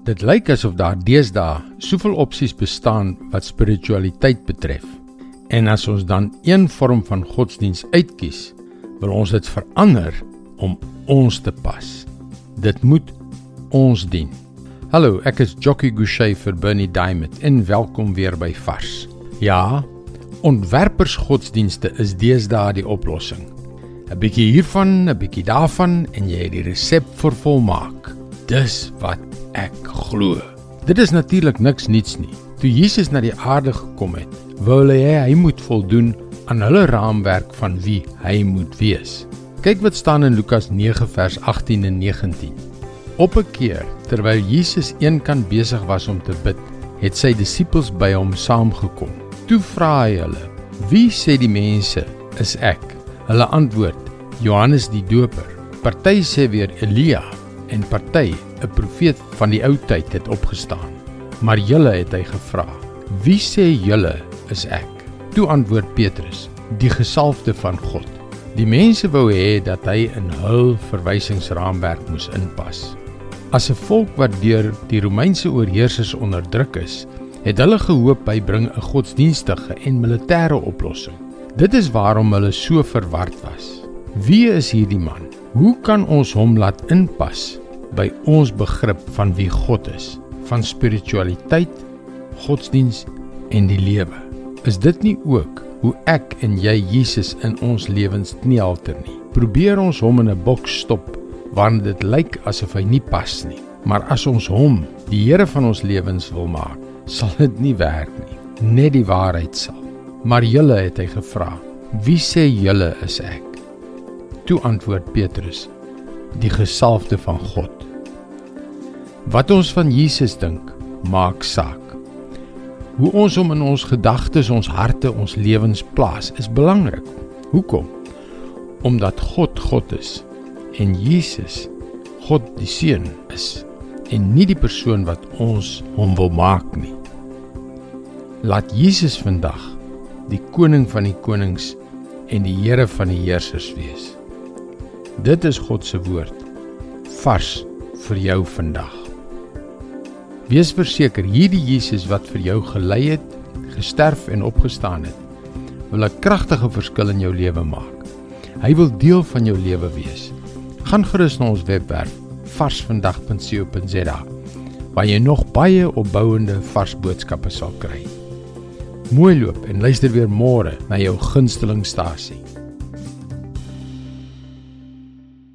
Dit lyk asof daar deesdae soveel opsies bestaan wat spiritualiteit betref. En as ons dan een vorm van godsdiens uitkies, wil ons dit verander om ons te pas. Dit moet ons dien. Hallo, ek is Jockey Gouchee vir Bernie Diamond en welkom weer by Vars. Ja, ontwerpersgodsdienste is deesdae die oplossing. 'n Bietjie hiervan, 'n bietjie daarvan en jy het die resep vir volmaak. Dis wat ek glo. Dit is natuurlik niks niets nie. Toe Jesus na die aarde gekom het, wou hy hê hy moet voldoen aan hulle raamwerk van wie hy moet wees. Kyk wat staan in Lukas 9 vers 18 en 19. Op 'n keer terwyl Jesus eenkant besig was om te bid, het sy disippels by hom saamgekom. Toe vra hy hulle: "Wie sê die mense is ek?" Hulle antwoord: "Johannes die Doper." Party sê weer Elia en party 'n profeet van die ou tyd het opgestaan. Maar julle het hy gevra: "Wie sê julle is ek?" Toe antwoord Petrus: "Die gesalfde van God." Die mense wou hê dat hy in hul verwysingsraamwerk moes inpas. As 'n volk wat deur die Romeinse oorheersers onderdruk is, het hulle gehoop hy bring 'n godsdienstige en militêre oplossing. Dit is waarom hulle so verward was. Wie is hierdie man? Hoe kan ons hom laat inpas by ons begrip van wie God is, van spiritualiteit, godsdiens en die lewe. Is dit nie ook hoe ek en jy Jesus in ons lewens nie alter nie? Probeer ons hom in 'n boks stop waarin dit lyk asof hy nie pas nie. Maar as ons hom die Here van ons lewens wil maak, sal dit nie werk nie. Net die waarheid sal. Maar julle het hy gevra, "Wie sê julle is ek?" Toe antwoord Petrus, "Die gesalfde van God." Wat ons van Jesus dink, maak saak. Hoe ons hom in ons gedagtes, ons harte, ons lewens plaas, is belangrik. Hoekom? Omdat God God is en Jesus God die Seun is en nie die persoon wat ons hom wil maak nie. Laat Jesus vandag die koning van die konings en die Here van die heersers wees. Dit is God se woord vars vir jou vandag. Wees verseker hierdie Jesus wat vir jou gelei het, gesterf en opgestaan het, wil 'n kragtige verskil in jou lewe maak. Hy wil deel van jou lewe wees. Gaan gerus na ons webwerf varsvandag.co.za waar jy nog baie opbouende vars boodskappe sal kry. Mooi loop en luister weer môre na jou gunstelingstasie.